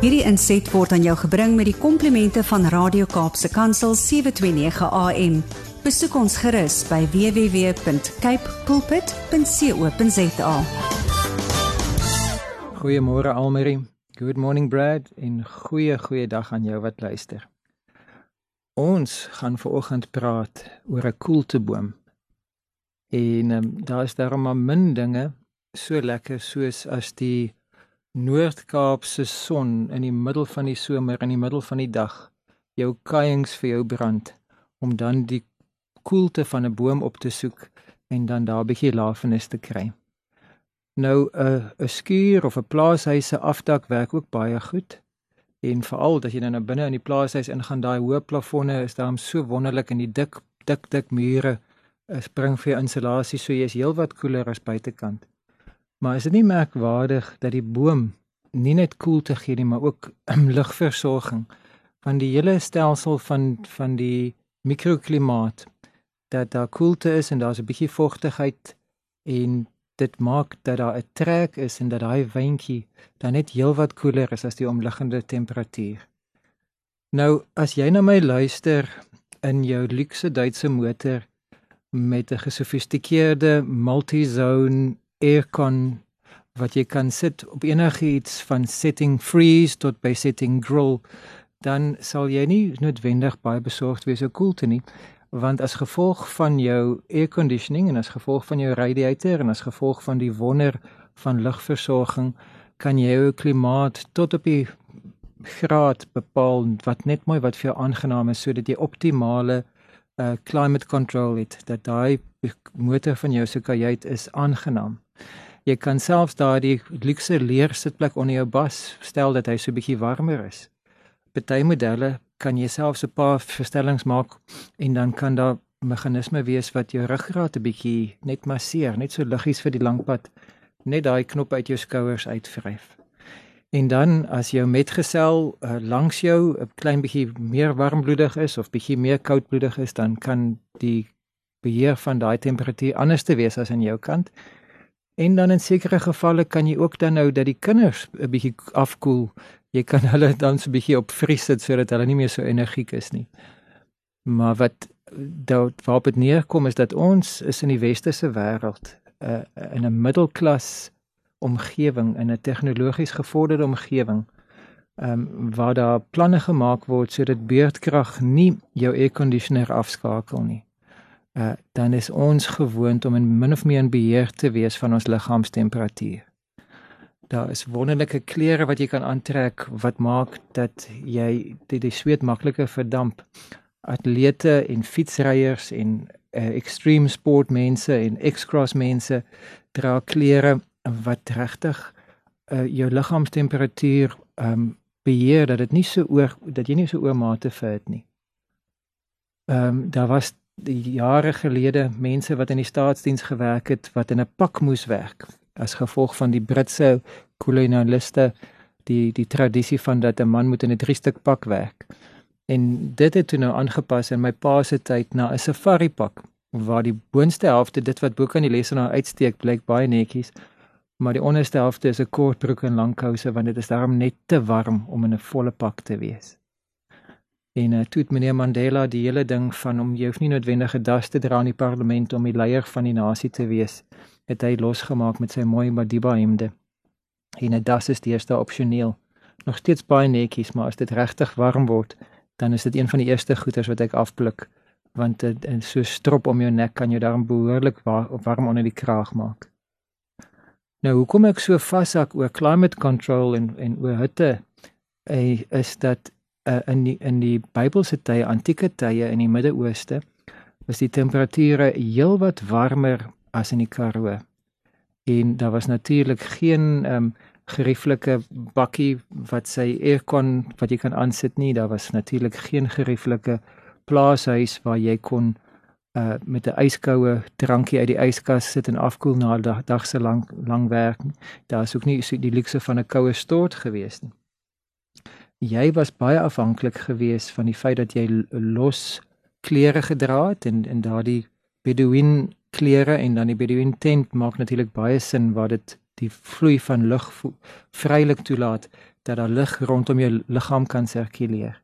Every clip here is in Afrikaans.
Hierdie inset word aan jou gebring met die komplimente van Radio Kaapse Kansel 729 AM. Besoek ons gerus by www.cape pulpit.co.za. Goeiemôre Almarie. Good morning Brad en goeie goeie dag aan jou wat luister. Ons gaan vanoggend praat oor 'n koelteboom. En um, daar is daar maar min dinge so lekker soos as die Noord-Kaapse son in die middel van die somer in die middel van die dag jou kuiings vir jou brand om dan die koelte van 'n boom op te soek en dan daar 'n bietjie lafenis te kry. Nou 'n 'n skuur of 'n plaashuis se afdak werk ook baie goed. En veral as jy nou binne in die plaashuis ingaan, daai hoë plafonne is daarom so wonderlik en die dik dik dik mure is bring vir insulasie so jy is heelwat koeler as buitekant. Maar is dit nie merkwaardig dat die boom nie net koel te gee nie, maar ook lugversorging van die hele stelsel van van die mikroklimaat dat daar koelte is en daar's 'n bietjie vogtigheid en dit maak dat daar 'n trek is en dat daai windjie dan net heelwat koeler is as die omliggende temperatuur. Nou as jy na my luister in jou luukse Duitse motor met 'n gesofistikeerde multi-zone aircon wat jy kan sit op enigiets van setting freeze tot by setting grill dan sal jy nie noodwendig baie besorgd wees oor koelte nie want as gevolg van jou air conditioning en as gevolg van jou radiator en as gevolg van die wonder van lugversorging kan jy jou klimaat tot op die graad bepaal wat net mooi wat vir jou aangenaam is sodat jy optimale uh, climate control het dat daai motor van jou se kajuit is aangenaam Jy kan selfs daardie luxe leer sitplek onder jou bas stel dat hy so bietjie warmer is. Party modelle kan jy selfs 'n paar verstellings maak en dan kan daar meganisme wees wat jou ruggraat 'n bietjie net masseer, net so liggies vir die lang pad, net daai knop uit jou skouers uitvryf. En dan as jou metgesel uh, langs jou 'n klein bietjie meer warmbloedig is of bietjie meer koudbloedig is, dan kan die beheer van daai temperatuur anders te wees as aan jou kant. En dan in sekere gevalle kan jy ook dan nou dat die kinders 'n bietjie afkoel. Jy kan hulle dan so 'n bietjie op vries sit sodat hulle nie meer so energiek is nie. Maar wat dit waarop dit neerkom is dat ons is in die westerse wêreld uh, in 'n middelklas omgewing in 'n tegnologies gevorderde omgewing. Ehm um, waar daar planne gemaak word sodat beurtkrag nie jou airconditioner afskakel nie uh, dan is ons gewoond om in min of meer in beheer te wees van ons liggaamstemperatuur. Daar is wonderlike klere wat jy kan aantrek wat maak dat jy die, die sweet makliker verdamp. Atlete en fietsryers en uh, extreme sport mense en X-cross mense dra klere wat regtig uh, jou liggaamstemperatuur um, beheer dat dit nie so oor dat jy nie so oormate vet nie. Ehm um, daar was jare gelede mense wat in die staatsdiens gewerk het wat in 'n pak moes werk as gevolg van die Britse kolonialiste die die tradisie van dat 'n man moet in 'n drie stuk pak werk. En dit het toe nou aangepas in my pa se tyd na 'n safari pak waar die boonste helfte dit wat bo kan die lesenaar uitsteek blyk baie netjies maar die onderste helfte is 'n kort broek en lang kouse want dit is daarom net te warm om in 'n volle pak te wees. En uh, toe het meneer Mandela die hele ding van om jy hoef nie noodwendig 'n das te dra in die parlement om die leier van die nasie te wees, het hy losgemaak met sy mooi Madiba hemde. En 'n das is eerste opsioneel. Nog steeds baie netjies, maar as dit regtig warm word, dan is dit een van die eerste goeders wat ek afpluk, want dit uh, so strop om jou nek kan jou daarom behoorlik war, warm onder die kraag maak. Nou, hoekom ek so vashak oor climate control en en oor hitte, uh, is dat uh, in die in die Bybelse tye, antieke tye in die Midde-Ooste, was die temperature heelwat warmer as in die Karoo. En daar was natuurlik geen ehm um, gerieflike bakkie wat sy aircon wat jy kan aansit nie. Daar was natuurlik geen gerieflike plaashuis waar jy kon uh met 'n yskoue drankie uit die yskas sit en afkoel na 'n dag, dag se lank lang werk. Daar is ook nie so die luukse van 'n koue stort gewees nie jy was baie afhanklik geweest van die feit dat jy los klere gedra het en en daardie Bedouin klere en dan die Bedouin tent maak natuurlik baie sin waar dit die vloei van lug vrylik toelaat dat daar lug rondom jou liggaam kan sirkuleer.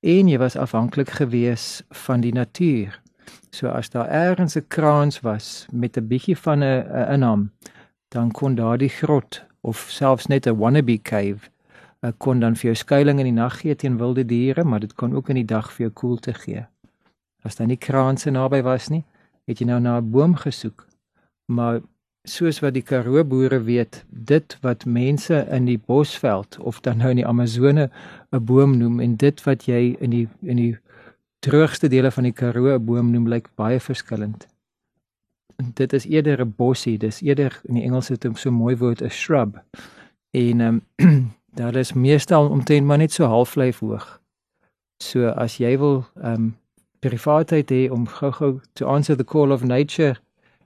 En jy was afhanklik gewees van die natuur. So as daar ergens 'n kraans was met 'n bietjie van 'n inham, dan kon daardie grot of selfs net 'n wannabe cave uh, kon dan vir jou skuilings in die nag gee teen wilde diere, maar dit kon ook in die dag vir jou koelte gee. As daar nie kraanse naby was nie, het jy nou na 'n boom gesoek. Maar soos wat die Karoo boere weet, dit wat mense in die Bosveld of dan nou in die Amazone 'n boom noem en dit wat jy in die in die droogste dele van die Karoo boom noem, lyk baie verskillend. Dit is eerder 'n bossie, dis eerder in die Engels het hom so mooi woord 'n shrub. En ehm um, daar is meestal omtrent maar net so halflyf hoog. So as jy wil ehm um, privaatheid hê om gou-gou to answer the call of nature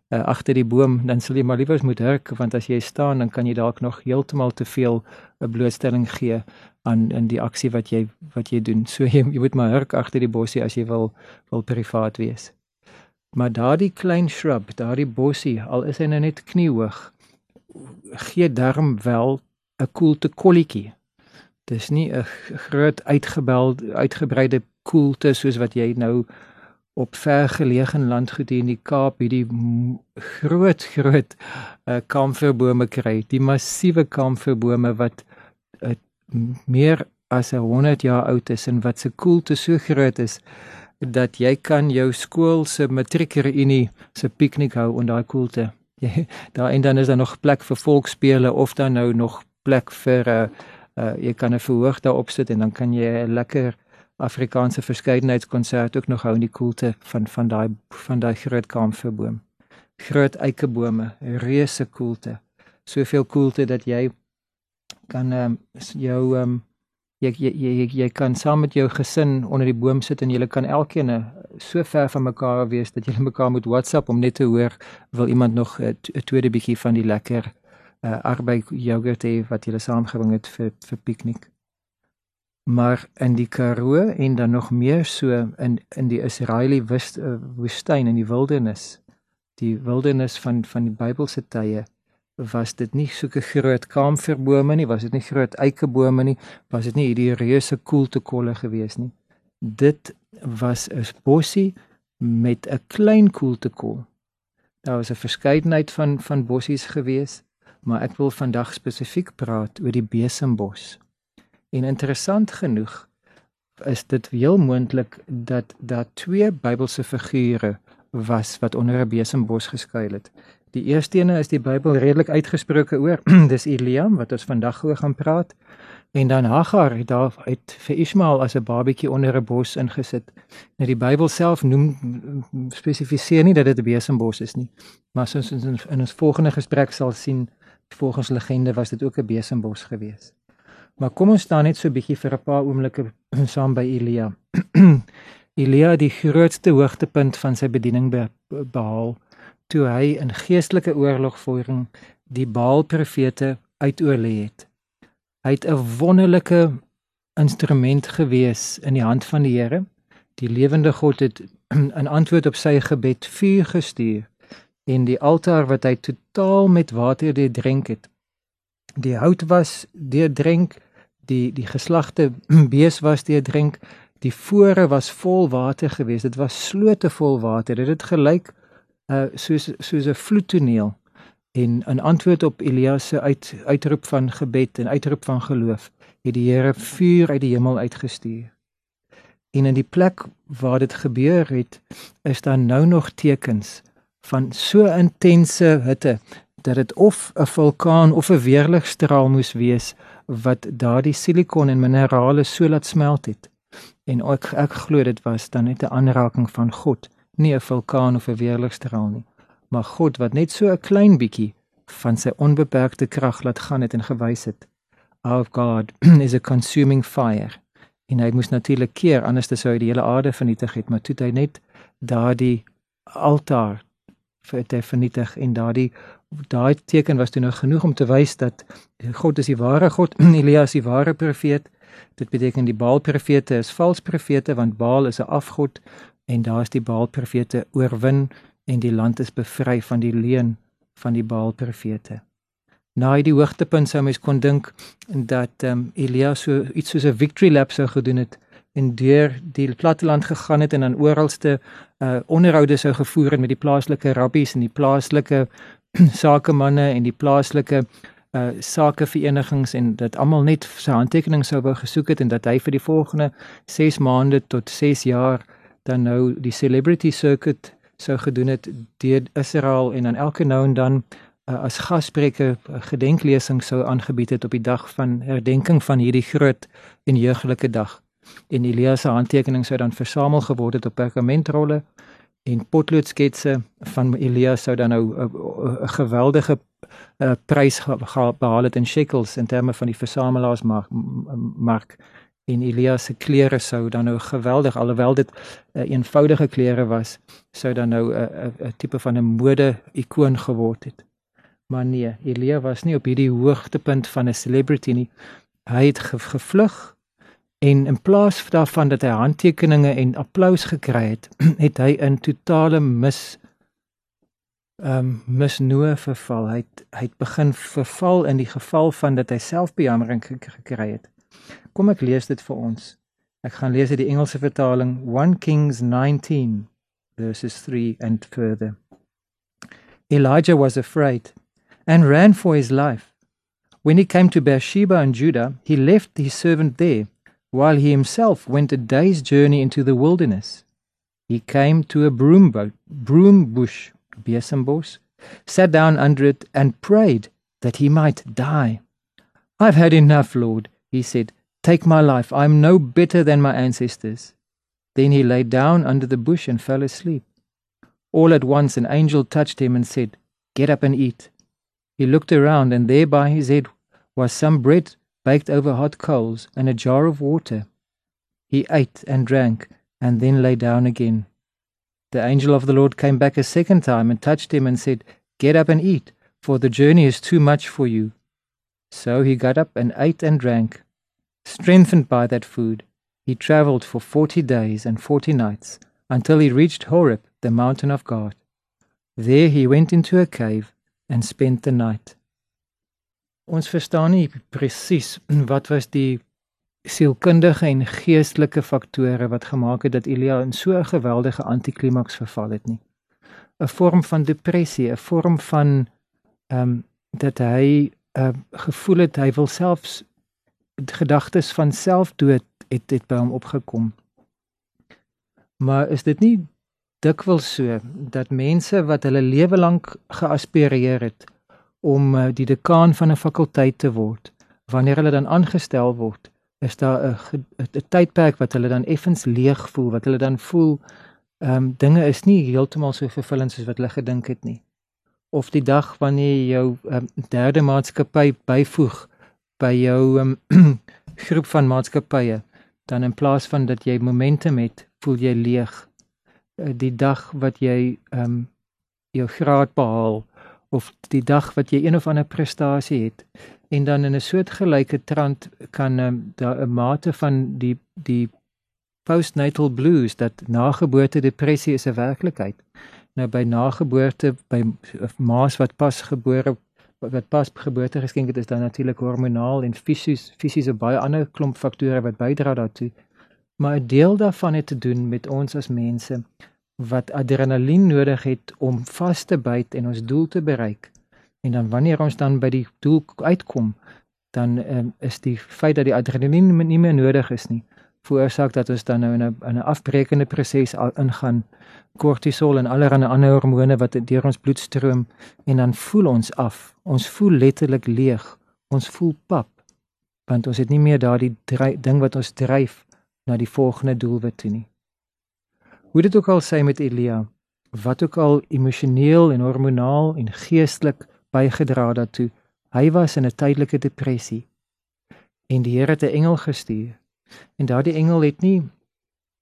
uh, agter die boom, dan sal jy maar liewers moet hurk want as jy staan dan kan jy dalk nog heeltemal te veel 'n blootstelling gee aan in die aksie wat jy wat jy doen. So jy, jy moet maar hurk agter die bossie as jy wil wil privaat wees. Maar daardie klein shrub, daardie bossie, al is hy nou net kniehoog, gee darm wel 'n koelte kolletjie. Dis nie 'n groot uitgebelde uitgebreide koelte soos wat jy nou op vergeleë landgoed hier in die Kaap hierdie groot groot uh, kamferbome kry. Die massiewe kamferbome wat meer as 100 jaar oud is en wat se koelte so groot is dat jy kan jou skool se matriekreunie se piknik hou onder daai koelte. Jy daar en dan is daar nog plek vir volksspele of dan nou nog plek vir 'n uh, eh, uh, jy kan 'n verhoog daarop sit en dan kan jy 'n lekker Afrikaanse verskeidenheidskonsert ook nog hou in die koelte van van daai van daai groot kamferboom. Groot eikebome, reuse koelte. Soveel koelte dat jy kan um, jou um, jy, jy jy jy kan saam met jou gesin onder die boom sit en julle kan elkeen eh, so ver van mekaar wees dat julle mekaar moet WhatsApp om net te hoor wil iemand nog 'n tweede bietjie van die lekker uh, arbei yoghurt hê wat jy saamgebring het vir vir piknik. Maar in die Karoo en dan nog meer so in in die Israeli uh, woestyn in die wildernis, die wildernis van van die Bybelse tye was dit nie so 'n groot kamferbome nie, was dit nie groot eikebome nie, was dit nie hierdie reuse koeltekolle gewees nie. Dit was 'n bossie met 'n klein koeltekol. Daar was 'n verskeidenheid van van bossies gewees maar ek wil vandag spesifiek praat oor die besembos. En interessant genoeg is dit heel moontlik dat daar twee Bybelse figure was wat onder 'n besembos geskuil het. Die eerste ene is die Bybel redelik uitgesproke oor, dis Elia wat ons vandag oor gaan praat. En dan Hagar het daar uit vir Ismael as 'n babatjie onder 'n bos ingesit. Nou die Bybel self noem spesifiseer nie dat dit 'n besembos is nie. Maar soos ons in, in ons volgende gesprek sal sien, Volgens legende was dit ook 'n besembos gewees. Maar kom ons staan net so 'n bietjie vir 'n paar oomblikke saam by Elia. Elia die grootste hoogtepunt van sy bediening be behaal toe hy in geestelike oorlogvoering die Baal profete uitoorlê het. Hy het 'n wonderlike instrument gewees in die hand van die Here. Die lewende God het in antwoord op sy gebed vuur gestuur en die altaar wat hy totaal met water deurdrink het. Die hout was deurdrink, die die geslagte bees was deurdrink, die fore was vol water geweest. Dit was slote vol water. Dit het gelyk uh soos soos 'n vloedtoneel. En in antwoord op Elias se uit uitroep van gebed en uitroep van geloof, het die Here vuur uit die hemel uitgestuur. En in die plek waar dit gebeur het, is daar nou nog tekens van so intense hitte dat dit of 'n vulkaan of 'n weerligstraal moes wees wat daardie silikon en minerale so laat smelt het. En ek ek glo dit was dan net 'n aanraking van God, nie 'n vulkaan of 'n weerligstraal nie, maar God wat net so 'n klein bietjie van sy onbeperkte krag laat gaan het en gewys het. Our God is a consuming fire. En hy moes natuurlik keer anders sou hy die hele aarde vernietig het, maar toe het hy net daardie altaar vir te vernietig en daardie daai teken was toe nou genoeg om te wys dat God is die ware God, Elias die ware profeet. Dit beteken die Baal profete is vals profete want Baal is 'n afgod en daar is die Baal profete oorwin en die land is bevry van die leuen van die Baal profete. Na die hoogtepunt sou mens kon dink dat ehm um, Elia so iets soos 'n victory lap sou gedoen het en deur die platteland gegaan het en dan oralste uh onderhoude sou gevoer het met die plaaslike rabbies en die plaaslike sakemanne en die plaaslike uh sakeverenigings en dat almal net sy handtekening sou wou gesoek het en dat hy vir die volgende 6 maande tot 6 jaar dan nou die celebrity circuit sou gedoen het deur Israel en dan elke nou en dan uh, as gasspreker gedenklesing sou aangebied het op die dag van herdenking van hierdie groot en jeuglike dag. En Elia se handtekening sou dan versamel geword het op perkamentrolle en potloodsketse van Elia sou dan nou 'n geweldige uh, prys behaal het in shekels in terme van die versamelaars mark, en Elia se klere sou dan nou geweldig alhoewel dit uh, eenvoudige klere was sou dan nou 'n uh, 'n tipe van 'n mode ikoon geword het. Maar nee, Elia was nie op hierdie hoogtepunt van 'n celebrity nie. Hy het ge gevlug en in plaas daarvan dat hy handtekeninge en applous gekry het, het hy in totale mis ehm um, misnoë verval. Hy het, hy het begin verval in die geval van dat hy selfbejammering gekry het. Kom ek lees dit vir ons. Ek gaan lees uit die Engelse vertaling 1 Kings 19 verses 3 and further. Elijah was afraid and ran for his life. When he came to Beersheba and Judah, he left his servant there, while he himself went a day's journey into the wilderness. He came to a broom, boat, broom bush, Besembos, sat down under it, and prayed that he might die. I've had enough, Lord, he said. Take my life. I am no better than my ancestors. Then he lay down under the bush and fell asleep. All at once an angel touched him and said, Get up and eat. He looked around, and there by his head was some bread baked over hot coals and a jar of water. He ate and drank, and then lay down again. The angel of the Lord came back a second time and touched him and said, Get up and eat, for the journey is too much for you. So he got up and ate and drank. Strengthened by that food, he travelled for forty days and forty nights until he reached Horeb, the mountain of God. There he went into a cave and spent the night. Ons verstaan nie presies wat was die sielkundige en geestelike faktore wat gemaak het dat Elia in so 'n geweldige antiklimaks verval het nie. 'n Vorm van depressie, 'n vorm van ehm um, dat hy uh, gevoel het hy wil selfs gedagtes van selfdood het het by hom opgekom. Maar is dit nie dikwels so dat mense wat hulle lewe lank geaspireer het om uh, die dekaan van 'n fakulteit te word, wanneer hulle dan aangestel word, is daar 'n 'n tydperk wat hulle dan effens leeg voel, wat hulle dan voel ehm um, dinge is nie heeltemal so vervullend soos wat hulle gedink het nie. Of die dag wanneer jy jou um, derde maatskappy byvoeg by jou um, groep van maatskappye, dan in plaas van dat jy momentum het, voel jy leeg. Uh, die dag wat jy ehm um, jou graad behaal of die dag wat jy een of ander prestasie het en dan in 'n soortgelyke trant kan um, daar 'n mate van die die postnatal blues dat nageboorte depressie is 'n werklikheid. Nou by nageboorte by maas wat pas gebore wat pas geboorte geskenk het is dan natuurlik hormonaal en fisies fisies 'n baie ander klomp faktore wat bydra daartoe. Maar 'n deel daarvan het te doen met ons as mense wat adrenalien nodig het om vas te byt en ons doel te bereik. En dan wanneer ons dan by die doel uitkom, dan um, is die feit dat die adrenalien nie meer nodig is nie, veroorsaak dat ons dan nou in 'n in 'n afbreekende proses ingaan. Kortisol en allerlei ander hormone wat deur ons bloed stroom en dan voel ons af. Ons voel letterlik leeg. Ons voel pap want ons het nie meer daardie ding wat ons dryf na die volgende doelwit toe nie. Hoe dit ook al sê met Elia, wat ook al emosioneel en hormonaal en geestelik bygedra daartoe. Hy was in 'n tydelike depressie. En die Here het 'n engel gestuur. En daardie engel het nie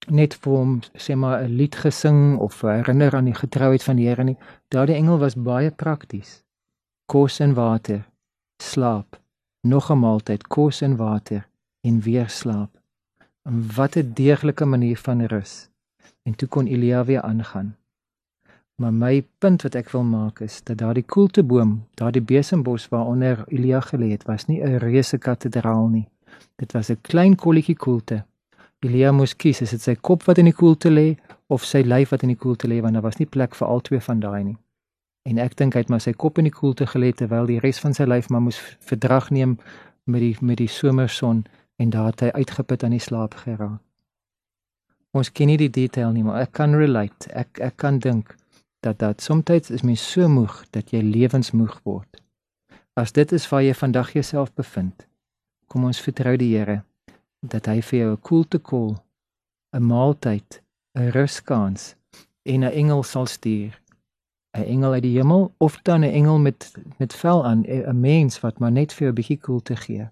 net vir hom sê maar 'n lied gesing of herinner aan die getrouheid van die Here nie. Daardie engel was baie prakties. Kos en water, slaap, nog 'n maaltyd, kos en water en weer slaap. En wat 'n deeglike manier van rus. En toe kon Elia weer aangaan. Maar my punt wat ek wil maak is dat daardie koelteboom, daardie besembos waaronder Elia gelê het, was nie 'n reuse kathedraal nie. Dit was 'n klein kolletjie koelte. Elia moes kies, is dit sy kop wat in die koelte lê of sy lyf wat in die koelte lê want daar was nie plek vir al twee van daai nie. En ek dink hy het maar sy kop in die koelte gelê terwyl die res van sy lyf maar moes verdrag neem met die met die somerson en daar het hy uitgeput aan die slaap geraak. Ons ken nie die detail nie, maar ek kan relate. Ek ek kan dink dat dat soms is mens so moeg dat jy lewensmoeg word. As dit is waar jy vandag jouself bevind, kom ons vertrou die Here dat hy vir jou 'n koelte kol, 'n maaltyd, 'n ruskans en 'n engel sal stuur. 'n Engel uit die hemel of dan 'n engel met met vel aan, 'n mens wat maar net vir jou 'n bietjie koelte gee.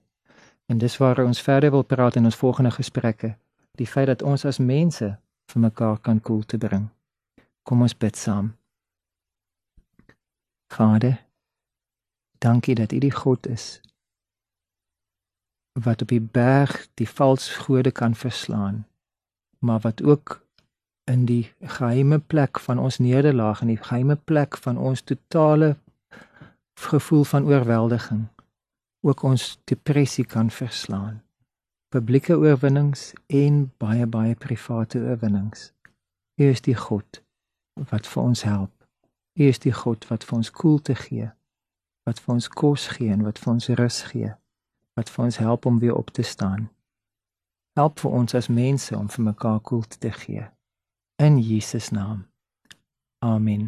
En dis waar ons verder wil praat in ons volgende gesprekke, die feit dat ons as mense vir mekaar kan koelte bring. Kom ons bid saam. Vader, dankie dat U die God is wat op die berg die valse gode kan verslaan, maar wat ook in die geheime plek van ons nederlaag en die geheime plek van ons totale gevoel van oorweldiging ook ons depressie kan verslaan. Publieke oorwinnings en baie baie private oorwinnings. U is die God wat vir ons help. U is die God wat vir ons koelte gee, wat vir ons kos gee en wat vir ons rus gee, wat vir ons help om weer op te staan. Help vir ons as mense om vir mekaar koelte te gee. In Jesus naam. Amen.